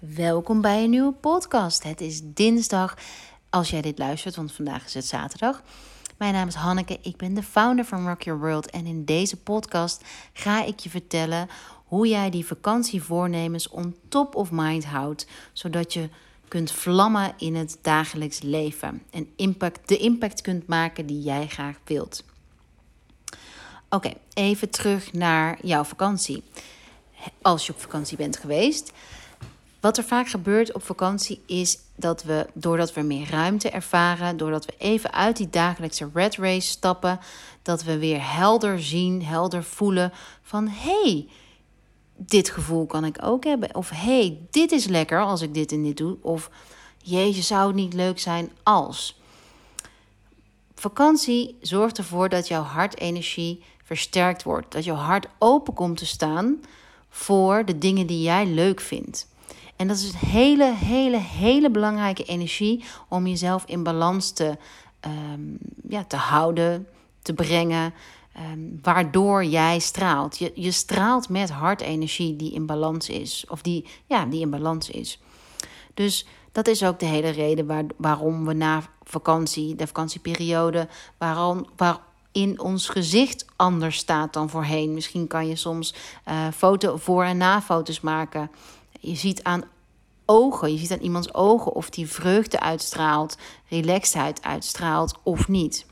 Welkom bij een nieuwe podcast. Het is dinsdag als jij dit luistert, want vandaag is het zaterdag. Mijn naam is Hanneke, ik ben de founder van Rock Your World en in deze podcast ga ik je vertellen hoe jij die vakantievoornemens on top of mind houdt, zodat je kunt vlammen in het dagelijks leven en impact, de impact kunt maken die jij graag wilt. Oké, even terug naar jouw vakantie. Als je op vakantie bent geweest. Wat er vaak gebeurt op vakantie is dat we, doordat we meer ruimte ervaren, doordat we even uit die dagelijkse red race stappen, dat we weer helder zien, helder voelen van hé, hey, dit gevoel kan ik ook hebben. Of hey, dit is lekker als ik dit en dit doe. Of jeetje, zou het niet leuk zijn als. Vakantie zorgt ervoor dat jouw hartenergie versterkt wordt. Dat jouw hart open komt te staan voor de dingen die jij leuk vindt. En dat is een hele, hele, hele belangrijke energie om jezelf in balans te, um, ja, te houden, te brengen. Um, waardoor jij straalt. Je, je straalt met hartenergie die in balans is. Of die, ja, die in balans is. Dus dat is ook de hele reden waar, waarom we na vakantie, de vakantieperiode, waarom, waarin ons gezicht anders staat dan voorheen. Misschien kan je soms uh, foto voor- en na-foto's maken. Je ziet aan ogen, je ziet aan iemands ogen of die vreugde uitstraalt, relaxedheid uitstraalt of niet.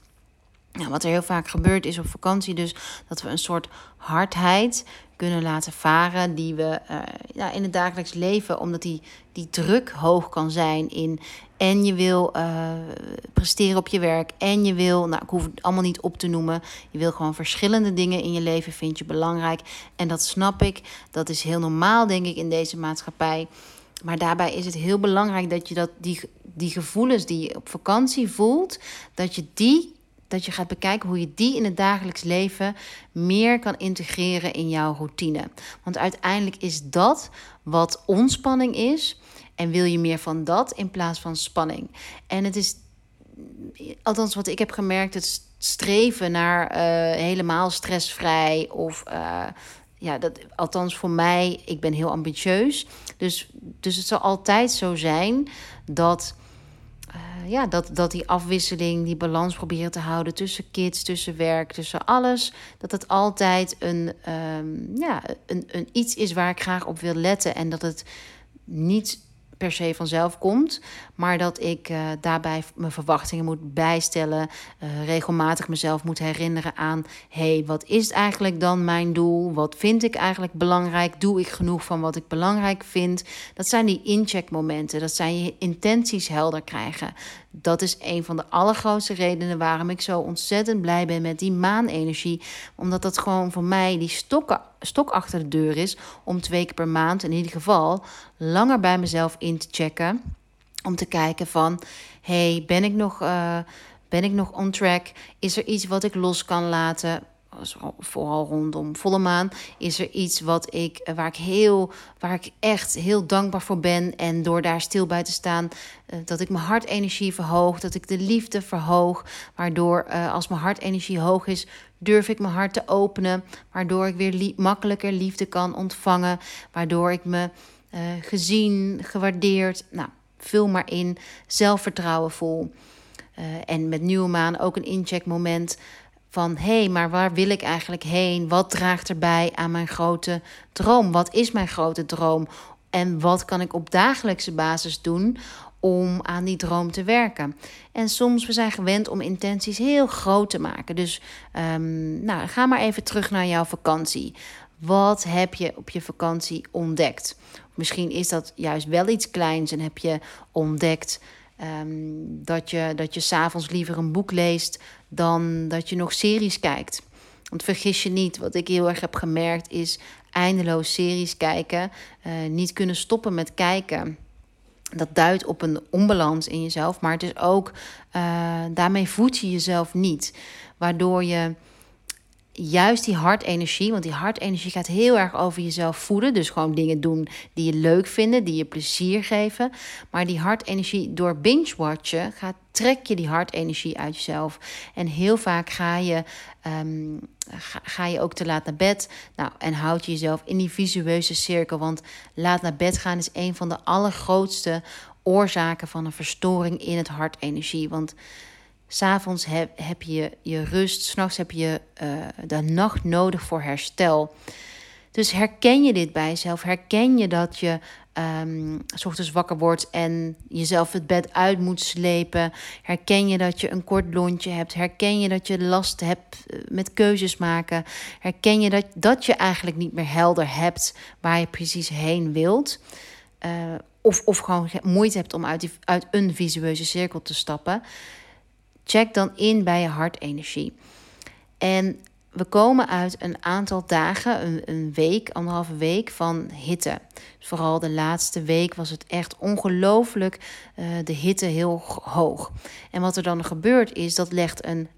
Nou, wat er heel vaak gebeurt is op vakantie dus dat we een soort hardheid kunnen laten varen die we uh, ja, in het dagelijks leven, omdat die, die druk hoog kan zijn in en je wil uh, presteren op je werk en je wil, nou ik hoef het allemaal niet op te noemen, je wil gewoon verschillende dingen in je leven vind je belangrijk en dat snap ik, dat is heel normaal denk ik in deze maatschappij. Maar daarbij is het heel belangrijk dat je dat, die, die gevoelens die je op vakantie voelt, dat je die dat je gaat bekijken hoe je die in het dagelijks leven meer kan integreren in jouw routine. Want uiteindelijk is dat wat ontspanning is. En wil je meer van dat in plaats van spanning. En het is, althans wat ik heb gemerkt, het streven naar uh, helemaal stressvrij of uh, ja, dat, althans voor mij, ik ben heel ambitieus. Dus, dus het zal altijd zo zijn dat, uh, ja, dat, dat die afwisseling, die balans proberen te houden tussen kids, tussen werk, tussen alles. Dat het altijd een, um, ja, een, een iets is waar ik graag op wil letten. En dat het niet per se vanzelf komt. Maar dat ik uh, daarbij mijn verwachtingen moet bijstellen. Uh, regelmatig mezelf moet herinneren aan: hey, wat is eigenlijk dan mijn doel? Wat vind ik eigenlijk belangrijk? Doe ik genoeg van wat ik belangrijk vind? Dat zijn die incheckmomenten. Dat zijn je intenties helder krijgen. Dat is een van de allergrootste redenen waarom ik zo ontzettend blij ben met die maanenergie. Omdat dat gewoon voor mij die stokken, stok achter de deur is. Om twee keer per maand in ieder geval langer bij mezelf in te checken. Om te kijken van, hey, ben ik nog... Uh, ben ik nog on track? Is er iets wat ik los kan laten? Vooral rondom volle maan, is er iets wat ik, waar ik heel, waar ik echt heel dankbaar voor ben. En door daar stil bij te staan, dat ik mijn hartenergie verhoog, dat ik de liefde verhoog. Waardoor als mijn hartenergie hoog is, durf ik mijn hart te openen. Waardoor ik weer li makkelijker liefde kan ontvangen. Waardoor ik me gezien, gewaardeerd, nou, vul maar in, zelfvertrouwen voel. Uh, en met nieuwe maan ook een incheckmoment van hé, maar waar wil ik eigenlijk heen? Wat draagt erbij aan mijn grote droom? Wat is mijn grote droom? En wat kan ik op dagelijkse basis doen om aan die droom te werken? En soms we zijn gewend om intenties heel groot te maken. Dus um, nou, ga maar even terug naar jouw vakantie. Wat heb je op je vakantie ontdekt? Misschien is dat juist wel iets kleins en heb je ontdekt um, dat je, dat je s'avonds liever een boek leest dan dat je nog series kijkt. Want vergis je niet, wat ik heel erg heb gemerkt is eindeloos series kijken, uh, niet kunnen stoppen met kijken. Dat duidt op een onbalans in jezelf, maar het is ook, uh, daarmee voed je jezelf niet. Waardoor je juist die hartenergie, want die hartenergie gaat heel erg over jezelf voeden. Dus gewoon dingen doen die je leuk vinden, die je plezier geven. Maar die hartenergie door binge-watchen gaat, trek je die hartenergie uit jezelf. En heel vaak ga je, ehm, ga, ga, je ook te laat naar bed. Nou, en houd je jezelf in die visueuze cirkel. Want laat naar bed gaan is een van de allergrootste oorzaken van een verstoring in het hartenergie. Want S'avonds heb, heb je je rust, s'nachts heb je uh, de nacht nodig voor herstel. Dus herken je dit bij jezelf? Herken je dat je um, s ochtends wakker wordt en jezelf het bed uit moet slepen? Herken je dat je een kort lontje hebt? Herken je dat je last hebt eh, met keuzes maken? Herken je dat, dat je eigenlijk niet meer helder hebt waar je precies heen wilt? Uh, of, of gewoon moeite hebt om uit, uit een visueuze cirkel te stappen? Check dan in bij je hartenergie. En we komen uit een aantal dagen, een, week, anderhalve week van hitte. Vooral de laatste week was het echt ongelooflijk uh, de hitte heel hoog. En wat er dan gebeurt is, dat legt een,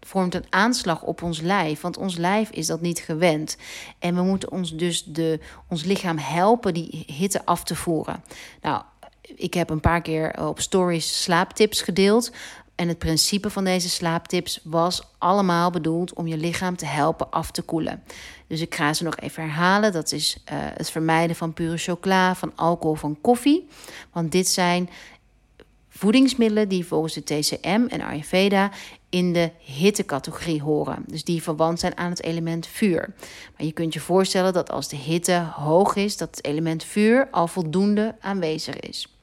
vormt een aanslag op ons lijf. Want ons lijf is dat niet gewend. En we moeten ons dus de, ons lichaam helpen die hitte af te voeren. Nou, ik heb een paar keer op stories slaaptips gedeeld. En het principe van deze slaaptips was allemaal bedoeld om je lichaam te helpen af te koelen. Dus ik ga ze nog even herhalen. Dat is uh, het vermijden van pure chocola, van alcohol, van koffie. Want dit zijn voedingsmiddelen die volgens de TCM en Ayurveda in de hittecategorie horen. Dus die verwant zijn aan het element vuur. Maar je kunt je voorstellen dat als de hitte hoog is, dat het element vuur al voldoende aanwezig is.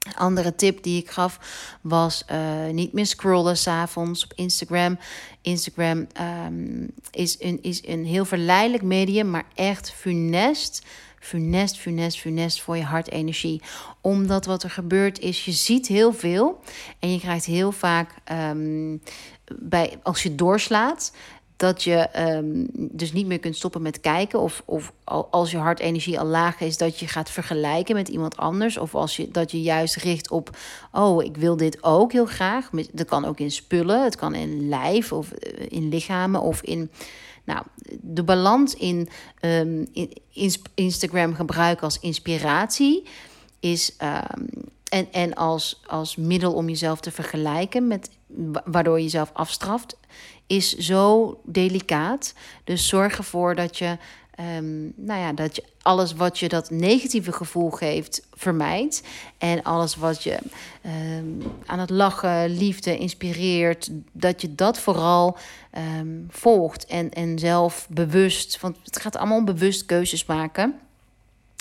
Een andere tip die ik gaf was uh, niet meer scrollen s'avonds op Instagram. Instagram um, is, een, is een heel verleidelijk medium, maar echt funest. Funest, funest, funest voor je hartenergie. Omdat wat er gebeurt is, je ziet heel veel. En je krijgt heel vaak, um, bij, als je doorslaat, dat je um, dus niet meer kunt stoppen met kijken. Of, of als je hartenergie al laag is, dat je gaat vergelijken met iemand anders. Of als je, dat je juist richt op, oh, ik wil dit ook heel graag. Dat kan ook in spullen, het kan in lijf of eh, in lichamen of in... Nou, de balans in, um, in Instagram gebruiken als inspiratie is... Um, en, en als, als middel om jezelf te vergelijken met waardoor je jezelf afstraft, is zo delicaat. Dus zorg ervoor dat je, um, nou ja, dat je alles wat je dat negatieve gevoel geeft, vermijdt. En alles wat je um, aan het lachen, liefde inspireert, dat je dat vooral um, volgt. En, en zelf bewust, want het gaat allemaal om bewust keuzes maken,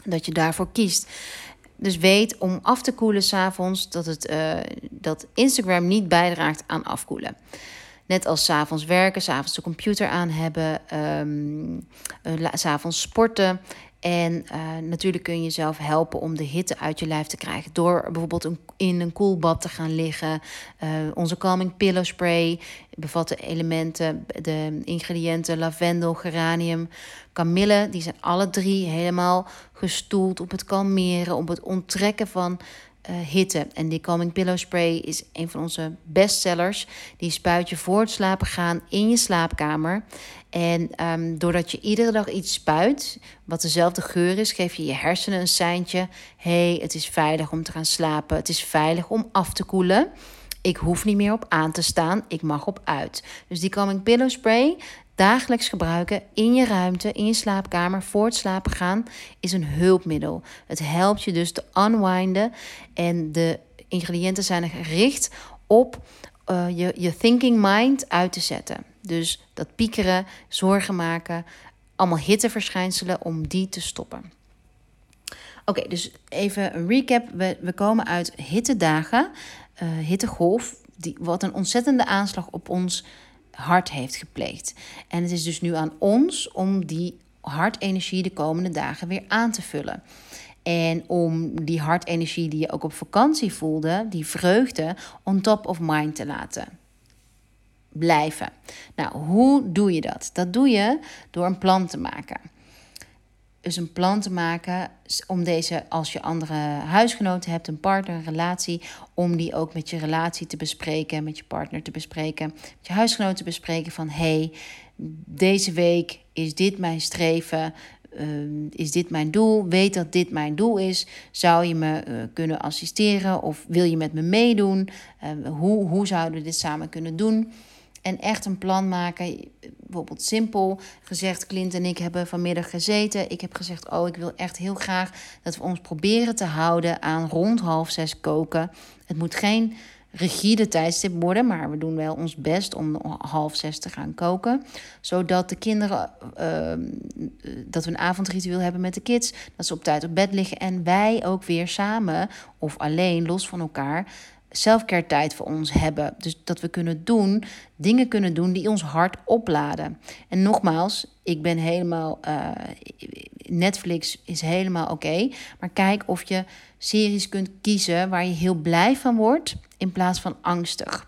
dat je daarvoor kiest. Dus weet om af te koelen s'avonds dat, het, uh, dat Instagram niet bijdraagt aan afkoelen. Net als s'avonds werken, s'avonds de computer aan hebben, um, uh, s'avonds sporten. En uh, natuurlijk kun je jezelf helpen om de hitte uit je lijf te krijgen. Door bijvoorbeeld in een koelbad te gaan liggen. Uh, onze Calming Pillow Spray bevat de elementen, de ingrediënten lavendel, geranium, kamille. Die zijn alle drie helemaal gestoeld op het kalmeren, op het onttrekken van hitte. En die Calming Pillow Spray is een van onze bestsellers. Die spuit je voor het slapen gaan in je slaapkamer. En um, doordat je iedere dag iets spuit, wat dezelfde geur is, geef je je hersenen een seintje. hey, het is veilig om te gaan slapen. Het is veilig om af te koelen. Ik hoef niet meer op aan te staan. Ik mag op uit. Dus die Calming Pillow Spray, dagelijks gebruiken in je ruimte, in je slaapkamer, voor het slapen gaan, is een hulpmiddel. Het helpt je dus te unwinden en de ingrediënten zijn gericht op uh, je, je thinking mind uit te zetten. Dus dat piekeren, zorgen maken, allemaal hitteverschijnselen om die te stoppen. Oké, dus even een recap. We, we komen uit hittedagen, uh, hittegolf, die, wat een ontzettende aanslag op ons hart heeft gepleegd. En het is dus nu aan ons om die hartenergie de komende dagen weer aan te vullen. En om die hartenergie die je ook op vakantie voelde, die vreugde, on top of mind te laten blijven. Nou, hoe doe je dat? Dat doe je door een plan te maken. Dus een plan te maken om deze, als je andere huisgenoten hebt, een partner, een relatie, om die ook met je relatie te bespreken, met je partner te bespreken, met je huisgenoten te bespreken van hey, deze week is dit mijn streven. Ehm, is dit mijn doel? Weet dat dit mijn doel is. Zou je me uh, kunnen assisteren of wil je met me meedoen? Uh, hoe, hoe zouden we dit samen kunnen doen? En echt een plan maken. Bijvoorbeeld simpel gezegd, Clint en ik hebben vanmiddag gezeten. Ik heb gezegd, oh, ik wil echt heel graag dat we ons proberen te houden aan rond half zes koken. Het moet geen rigide tijdstip worden, maar we doen wel ons best om half zes te gaan koken. Zodat de kinderen, uh, dat we een avondritueel hebben met de kids, dat ze op tijd op bed liggen en wij ook weer samen of alleen, los van elkaar, selfcare tijd voor ons hebben. Dus dat we kunnen doen, dingen kunnen doen die ons hart opladen. En nogmaals, ik ben helemaal. Uh, Netflix is helemaal oké. maar kijk of je series kunt kiezen waar je heel blij van wordt in plaats van angstig.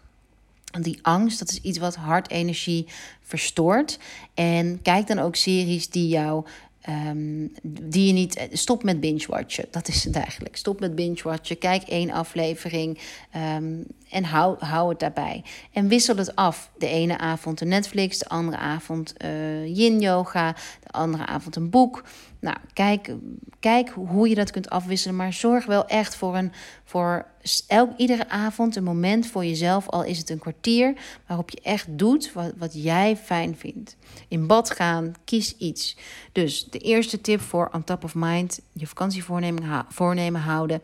Want die angst, dat is iets wat hartenergie verstoort. En kijk dan ook series die jou Ehm, die je niet. Stop met binge-watchen. Dat is het eigenlijk. Stop met binge-watchen. Kijk één aflevering ehm, en hou, hou het daarbij. En wissel het af. De ene avond de Netflix, de andere avond uh, yin-yoga, de andere avond een boek. Nou, kijk, kijk hoe je dat kunt afwisselen. Maar zorg wel echt voor, een, voor elk, iedere avond een moment voor jezelf. Al is het een kwartier. Waarop je echt doet wat, wat jij fijn vindt. In bad gaan, kies iets. Dus de eerste tip voor on top of mind. Je vakantievoornemen voornemen houden.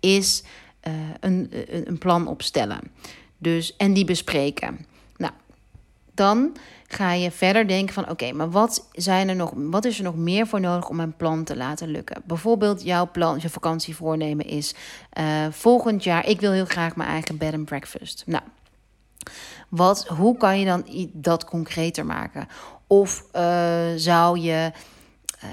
Is uh, een, een plan opstellen. Dus, en die bespreken. Dan ga je verder denken van oké, maar wat, zijn er nog, wat is er nog meer voor nodig om mijn plan te laten lukken? Bijvoorbeeld jouw plan, je vakantie voornemen is uh, volgend jaar, ik wil heel graag mijn eigen bed and breakfast. Nou, wat, hoe kan je dan dat concreter maken? Of uh, zou je uh,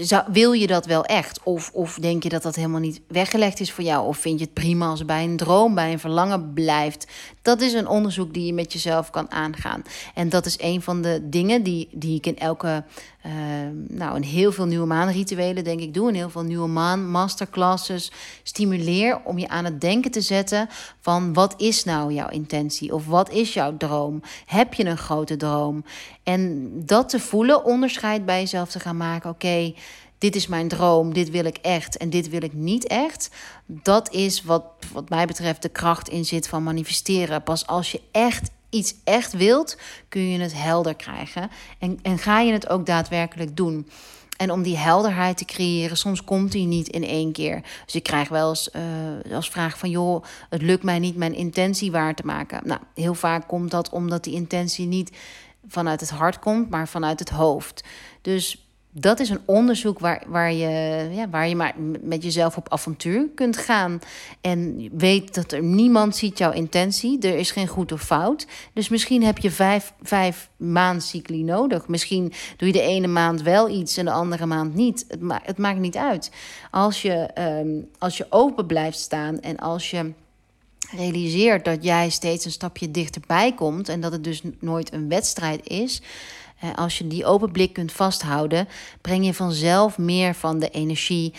zou, wil je dat wel echt? Of, of denk je dat dat helemaal niet weggelegd is voor jou? Of vind je het prima als bij een droom, bij een verlangen blijft? Dat is een onderzoek die je met jezelf kan aangaan. En dat is een van de dingen die, die ik in elke Ehm, nou, in heel veel nieuwe maanrituelen, denk ik, doe. In heel veel nieuwe maan masterclasses. Stimuleer om je aan het denken te zetten van wat is nou jouw intentie? Of wat is jouw droom? Heb je een grote droom? En dat te voelen, onderscheid bij jezelf te gaan maken. Oké, dit is mijn droom, dit wil ik echt en dit wil ik niet echt. Dat is wat, wat mij betreft de kracht in zit van manifesteren. Pas als je echt iets echt wilt, kun je het helder krijgen. En, en ga je het ook daadwerkelijk doen. En om die helderheid te creëren, soms komt die niet in één keer. Dus ik krijg wel eens uh, als vraag van... joh, het lukt mij niet mijn intentie waar te maken. Nou, heel vaak komt dat omdat die intentie niet vanuit het hart komt... maar vanuit het hoofd. Dus dat is een onderzoek waar, waar, je, ja, waar je maar met jezelf op avontuur kunt gaan. En weet dat er niemand ziet jouw intentie. Er is geen goed of fout. Dus misschien heb je vijf, vijf maandcycli nodig. Misschien doe je de ene maand wel iets en de andere maand niet. Het, het maakt niet uit. Als je, um, als je open blijft staan en als je realiseert dat jij steeds een stapje dichterbij komt en dat het dus nooit een wedstrijd is, als je die open blik kunt vasthouden, breng je vanzelf meer van de energie,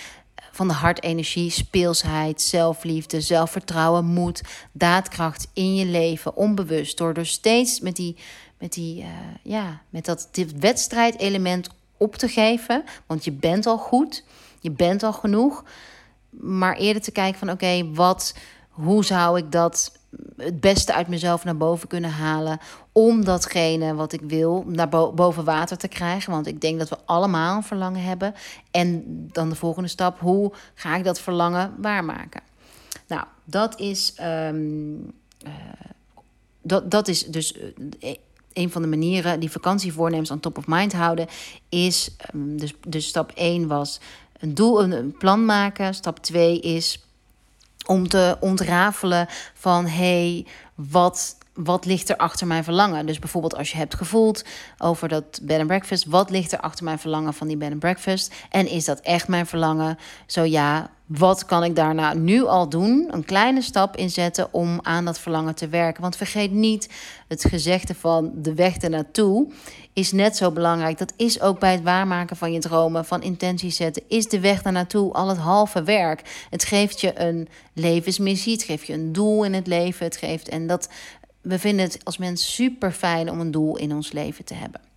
van de hartenergie, speelsheid, zelfliefde, zelfvertrouwen, moed, daadkracht in je leven, onbewust. Door er steeds met, die, met, die, uh, ja, met dat wedstrijdelement op te geven. Want je bent al goed, je bent al genoeg. Maar eerder te kijken van oké, wat, hoe zou ik dat het beste uit mezelf naar boven kunnen halen. Om datgene wat ik wil naar boven water te krijgen. Want ik denk dat we allemaal een verlangen hebben. En dan de volgende stap: hoe ga ik dat verlangen waarmaken? Nou, dat is. Um, uh, dat, dat is dus. Uh, een van de manieren die vakantievoornemens aan top of mind houden, is. Um, dus, dus stap 1 was een doel, een plan maken. Stap 2 is om te ontrafelen van hey, wat, wat ligt er achter mijn verlangen? Dus bijvoorbeeld als je hebt gevoeld over dat bed and breakfast, wat ligt er achter mijn verlangen van die bed and breakfast? En is dat echt mijn verlangen? Zo ja, wat kan ik daarna nu al doen? Een kleine stap inzetten om aan dat verlangen te werken. Want vergeet niet het gezegde van de weg ernaartoe is net zo belangrijk. Dat is ook bij het waarmaken van je dromen, van intenties zetten. Is de weg daarnaartoe al het halve werk? Het geeft je een levensmissie, het geeft je een doel in het leven. Het geeft, en dat we vinden het als mens super fijn om een doel in ons leven te hebben.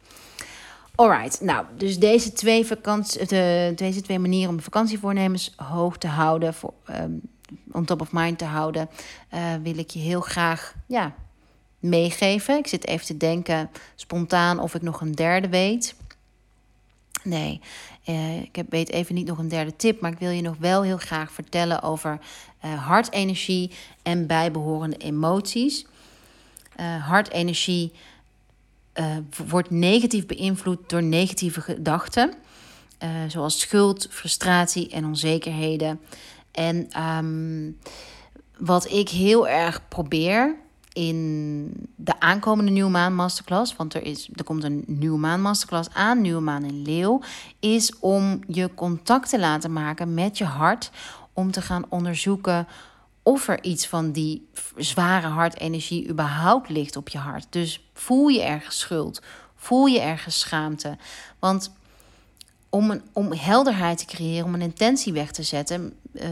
Alright, nou, dus deze twee, vakantie, de, deze twee manieren om vakantievoornemens hoog te houden, voor, um, on top of mind te houden, uh, wil ik je heel graag ja, meegeven. Ik zit even te denken spontaan of ik nog een derde weet. Nee, uh, ik heb, weet even niet nog een derde tip, maar ik wil je nog wel heel graag vertellen over uh, hartenergie en bijbehorende emoties. Hartenergie wordt negatief beïnvloed door negatieve gedachten, zoals schuld, frustratie en onzekerheden. En um, wat ik heel erg probeer in de aankomende nieuwe maan masterclass, want er, is, er komt een nieuwe maan masterclass aan, nieuwe maan in leeuw, is om je contact te laten maken met je hart, om te gaan onderzoeken of er iets van die zware hartenergie überhaupt ligt op je hart. Dus voel je ergens schuld, voel je ergens schaamte, want om, een, om helderheid te creëren, om een intentie weg te zetten, uh,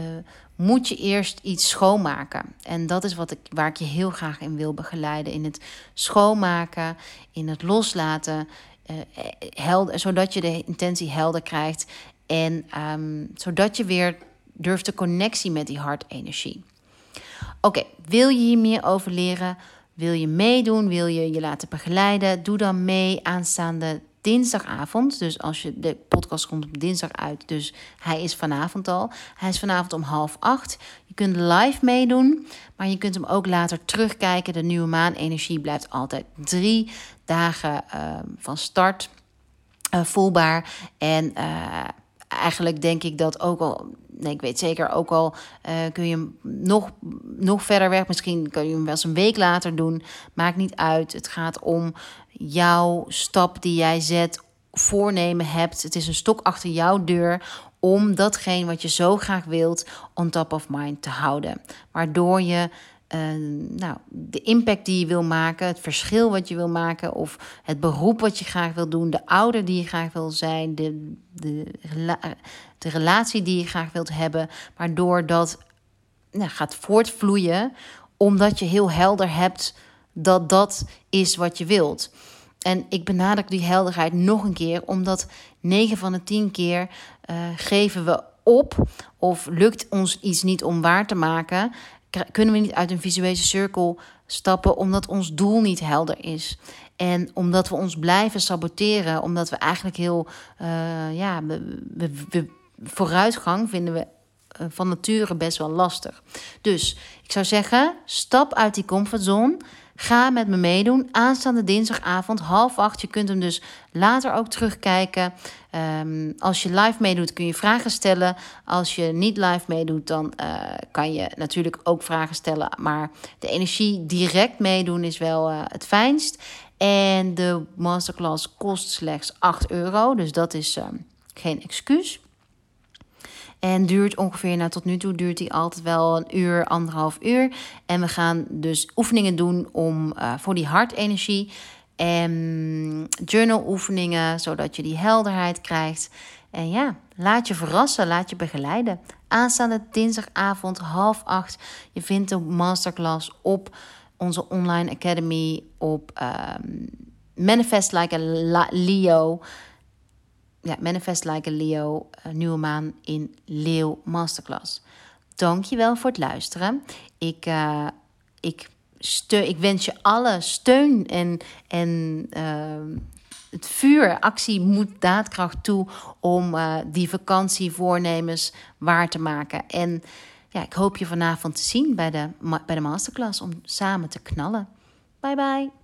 moet je eerst iets schoonmaken. En dat is wat ik, waar ik je heel graag in wil begeleiden. In het schoonmaken, in het loslaten, uh, helder, zodat je de intentie helder krijgt. En um, zodat je weer durft de connectie met die hartenergie. Oké, wil je hier meer over leren? Wil je meedoen? Wil je je laten begeleiden? Doe dan mee aanstaande dinsdagavond. Dus als je de podcast komt op dinsdag uit, dus hij is vanavond al. Hij is vanavond om half acht. Je kunt live meedoen, maar je kunt hem ook later terugkijken. De nieuwe maanenergie blijft altijd drie dagen uh, van start uh, voelbaar. En uh, eigenlijk denk ik dat ook al. Nee, ik weet zeker ook al uh, kun je hem nog, nog verder weg. Misschien kun je hem wel eens een week later doen. Maakt niet uit. Het gaat om jouw stap die jij zet, voornemen hebt. Het is een stok achter jouw deur om datgene wat je zo graag wilt on top of mind te houden. Waardoor je uh, nou, de impact die je wil maken, het verschil wat je wil maken, of het beroep wat je graag wil doen, de ouder die je graag wil zijn, de, de, de relatie die je graag wilt hebben, waardoor dat nou, gaat voortvloeien, omdat je heel helder hebt dat dat is wat je wilt. En ik benadruk die helderheid nog een keer, omdat 9 van de 10 keer uh, geven we op of lukt ons iets niet om waar te maken, kunnen we niet uit een visuele cirkel stappen omdat ons doel niet helder is. En omdat we ons blijven saboteren, omdat we eigenlijk heel, uh, ja, we, we, vooruitgang vinden we uh, van nature best wel lastig. Dus ik zou zeggen, stap uit die comfortzone. Ga met me meedoen. Aanstaande dinsdagavond, half acht. Je kunt hem dus later ook terugkijken. Um, als je live meedoet, kun je vragen stellen. Als je niet live meedoet, dan uh, kan je natuurlijk ook vragen stellen. Maar de energie direct meedoen is wel uh, het fijnst. En de masterclass kost slechts 8 euro. Dus dat is uh, geen excuus. En duurt ongeveer, nou tot nu toe duurt die altijd wel een uur, anderhalf uur. En we gaan dus oefeningen doen om, uh, voor die hartenergie. En journal oefeningen, zodat je die helderheid krijgt. En ja, laat je verrassen, laat je begeleiden. Aanstaande dinsdagavond half acht. Je vindt de masterclass op onze online academy op um, Manifest Like a Leo ja, Manifest Like a Leo, uh, nieuwe maan in Leeuw Masterclass. Dankjewel voor het luisteren. Ik, uh, ik, steun, ik wens je alle steun en, en uh, het vuur, actie, moed, daadkracht toe om die vakantievoornemens waar te maken. En ja, ik hoop je vanavond te zien bij de, bij de masterclass om samen te knallen. Bye bye.